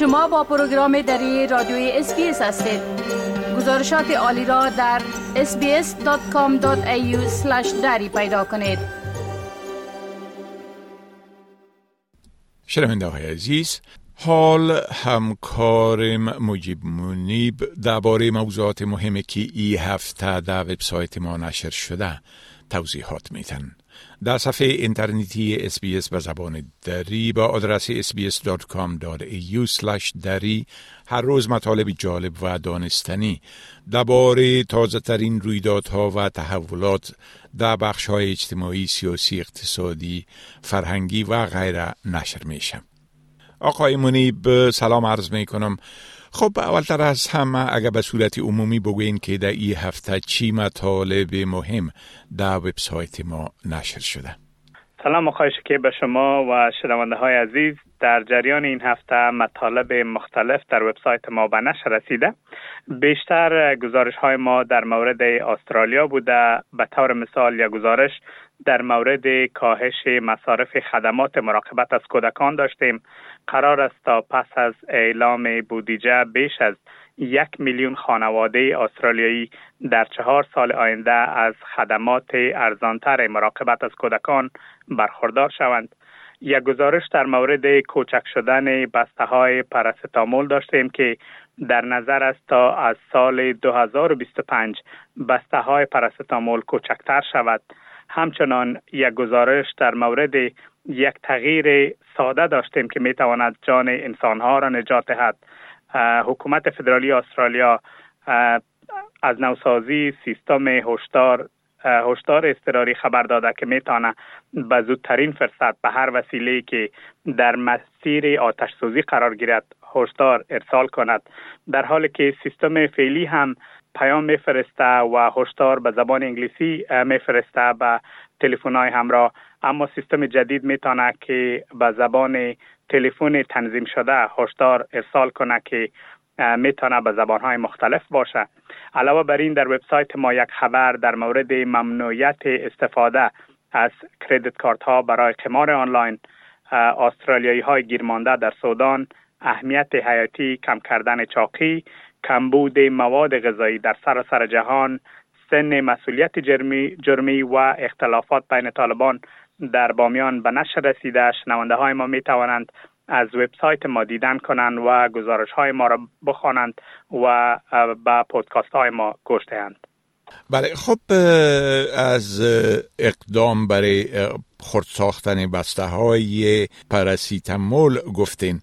شما با پروگرام دری رادیوی SBS هستید. گزارشات عالی را در sbs.com.au دری پیدا کنید. شنونده های عزیز حال همکارم مجیب منیب درباره موضوعات مهمی که ای هفته در وبسایت ما نشر شده. توضیحات میتن. در صفحه اینترنتی SBS به زبان دری با آدرس sbs.com.au دری هر روز مطالب جالب و دانستنی. درباره تازه ترین رویدادها و تحولات در بخش های اجتماعی، سیاسی، اقتصادی، فرهنگی و غیره نشر میشه. آقای منیب سلام عرض می کنم خب اولتر از همه اگر به صورت عمومی بگوین که در این هفته چی مطالب مهم در وبسایت ما نشر شده. سلام آقای که به شما و شنونده های عزیز. در جریان این هفته مطالب مختلف در وبسایت ما به نشر رسیده. بیشتر گزارش های ما در مورد استرالیا بوده. به طور مثال یک گزارش در مورد کاهش مصارف خدمات مراقبت از کودکان داشتیم. قرار است تا پس از اعلام بودجه بیش از یک میلیون خانواده استرالیایی در چهار سال آینده از خدمات ارزانتر مراقبت از کودکان برخوردار شوند. یک گزارش در مورد کوچک شدن بسته های داشتیم که در نظر است تا از سال 2025 بسته های پرستامول کوچکتر شود. همچنان یک گزارش در مورد یک تغییر ساده داشتیم که می تواند جان انسانها را نجات دهد. حکومت فدرالی استرالیا از نوسازی سیستم هشدار هشدار اضطراری خبر داده که می‌تونه به زودترین فرصت به هر وسیله که در مسیر آتش سوزی قرار گیرد هشدار ارسال کند. در حالی که سیستم فعلی هم پیام میفرسته و هشدار به زبان انگلیسی میفرسته به تلفن های همراه اما سیستم جدید می‌تونه که به زبان تلفن تنظیم شده هشدار ارسال کنه که می‌تونه به زبان های مختلف باشه. علاوه بر این در وبسایت ما یک خبر در مورد ممنوعیت استفاده از کردیت کارت ها برای قمار آنلاین استرالیایی های گیرمانده در سودان اهمیت حیاتی کم کردن چاقی کمبود مواد غذایی در سراسر جهان سن مسئولیت جرمی, جرمی و اختلافات بین طالبان در بامیان به نشر رسیده شنونده های ما می توانند از وبسایت ما دیدن کنند و گزارش های ما را بخوانند و به پودکاست های ما گوش دهند بله خب از اقدام برای خرد ساختن بسته های پراسیتامول گفتین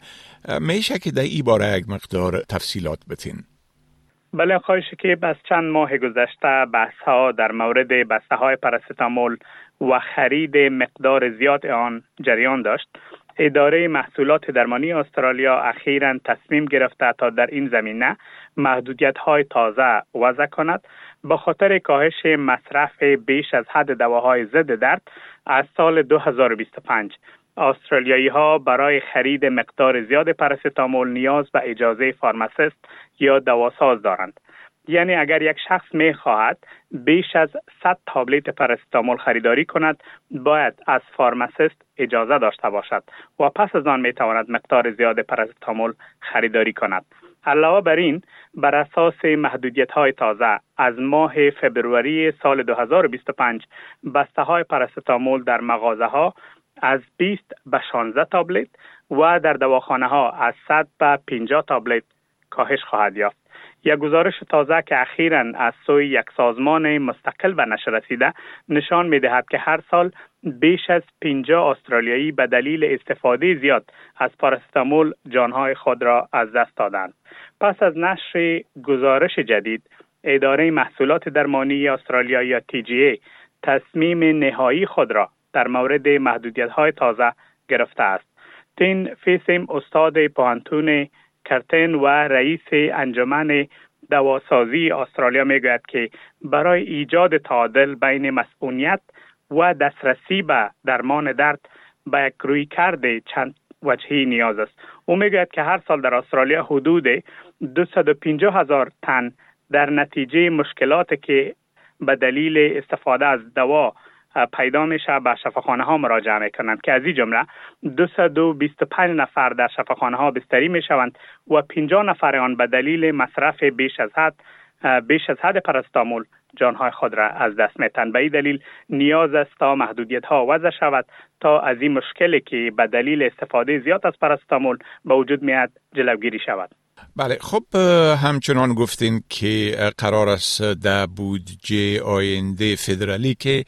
میشه که در این باره یک مقدار تفصیلات بتین بله خواهش که بس چند ماه گذشته بحث ها در مورد بسته های پرستامول و خرید مقدار زیاد آن جریان داشت. اداره محصولات درمانی استرالیا اخیرا تصمیم گرفته تا در این زمینه محدودیت های تازه وضع کند به خاطر کاهش مصرف بیش از حد دواهای ضد درد از سال 2025 استرالیایی ها برای خرید مقدار زیاد پرستامول نیاز به اجازه فارماسیست یا دواساز دارند. یعنی اگر یک شخص می خواهد بیش از 100 تابلت پرستامول خریداری کند باید از فارماسیست اجازه داشته باشد و پس از آن می تواند مقدار زیاد پرستامول خریداری کند علاوه بر این بر اساس محدودیت های تازه از ماه فبروری سال 2025 بسته های پرستامول در مغازه ها از 20 به 16 تابلت و در دواخانه ها از 100 به 50 تابلت کاهش خواهد یافت. یک گزارش تازه که اخیرا از سوی یک سازمان مستقل به نشر رسیده نشان می دهد که هر سال بیش از 50 استرالیایی به دلیل استفاده زیاد از پارستامول جانهای خود را از دست دادند. پس از نشر گزارش جدید اداره محصولات درمانی استرالیا یا TGA تصمیم نهایی خود را در مورد محدودیت های تازه گرفته است. تین فیسم استاد پانتون کرتن و رئیس انجمن دواسازی استرالیا می‌گوید که برای ایجاد تعادل بین مسئولیت و دسترسی به درمان درد به یک روی کرده چند وجهی نیاز است. او می‌گوید که هر سال در استرالیا حدود 250 هزار تن در نتیجه مشکلات که به دلیل استفاده از دوا پیدا میشه به شفاخانه ها مراجعه می‌کنند که از این جمله 225 نفر در شفاخانه ها بستری می‌شوند و 50 نفر آن به دلیل مصرف بیش از حد بیش از حد پرستامول جانهای خود را از دست میتن به این دلیل نیاز است تا محدودیت ها وضع شود تا از این مشکلی که به دلیل استفاده زیاد از پرستامول به وجود میاد جلوگیری شود. بله خب همچنان گفتین که قرار است در بودجه آینده فدرالی که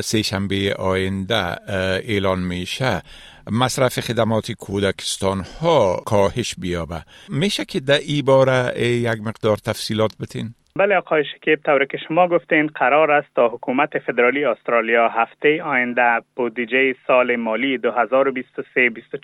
سه شنبه آینده اعلان میشه مصرف خدمات کودکستان ها کاهش بیابه میشه که در ای باره یک مقدار تفصیلات بتین؟ بله آقای شکیب طور که شما گفتین قرار است تا حکومت فدرالی استرالیا هفته آینده بودجه سال مالی 2023-24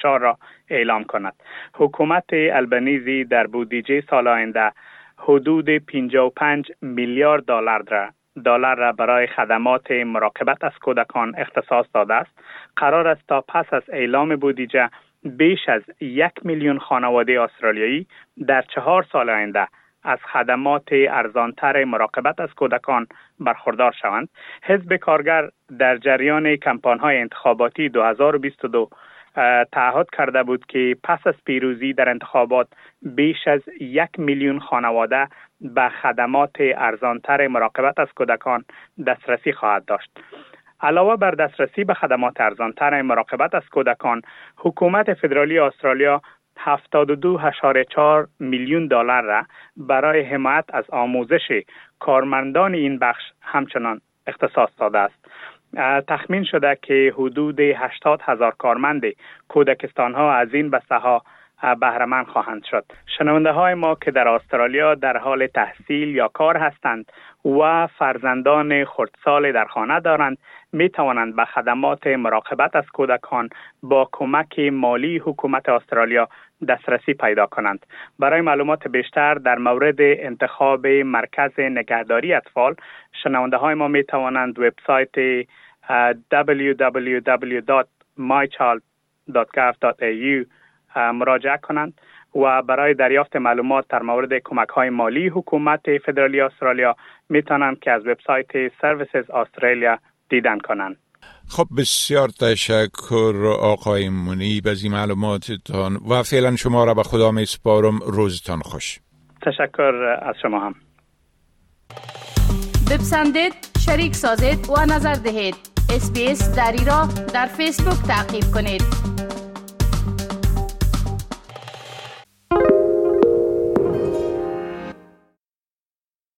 را اعلام کند. حکومت البنیزی در بودجه سال آینده حدود 55 میلیارد دلار را دلار را برای خدمات مراقبت از کودکان اختصاص داده است. قرار است تا پس از اعلام بودجه بیش از یک میلیون خانواده استرالیایی در چهار سال آینده از خدمات ارزانتر مراقبت از کودکان برخوردار شوند. حزب کارگر در جریان های انتخاباتی 2022 تعهد کرده بود که پس از پیروزی در انتخابات بیش از یک میلیون خانواده به خدمات ارزانتر مراقبت از کودکان دسترسی خواهد داشت. علاوه بر دسترسی به خدمات ارزانتر مراقبت از کودکان حکومت فدرالی استرالیا 72.4 میلیون دلار را برای حمایت از آموزش کارمندان این بخش همچنان اختصاص داده است. تخمین شده که حدود 80 هزار کارمند کودکستان ها از این بسته ها بهرمند خواهند شد. شنونده های ما که در استرالیا در حال تحصیل یا کار هستند و فرزندان خردسال در خانه دارند می توانند به خدمات مراقبت از کودکان با کمک مالی حکومت استرالیا دسترسی پیدا کنند. برای معلومات بیشتر در مورد انتخاب مرکز نگهداری اطفال شنونده های ما می توانند وبسایت www.mychild.gov.au مراجعه کنند و برای دریافت معلومات در مورد کمک های مالی حکومت فدرالی استرالیا می توانند که از وبسایت سرویسز استرالیا دیدن کنند. خب بسیار تشکر آقای منیب از این معلوماتتان و فعلا شما را به خدا می سپارم. روزتان خوش. تشکر از شما هم. بپسندید شریک سازید و نظر دهید. اسپیس دری را در فیسبوک تعقیب کنید.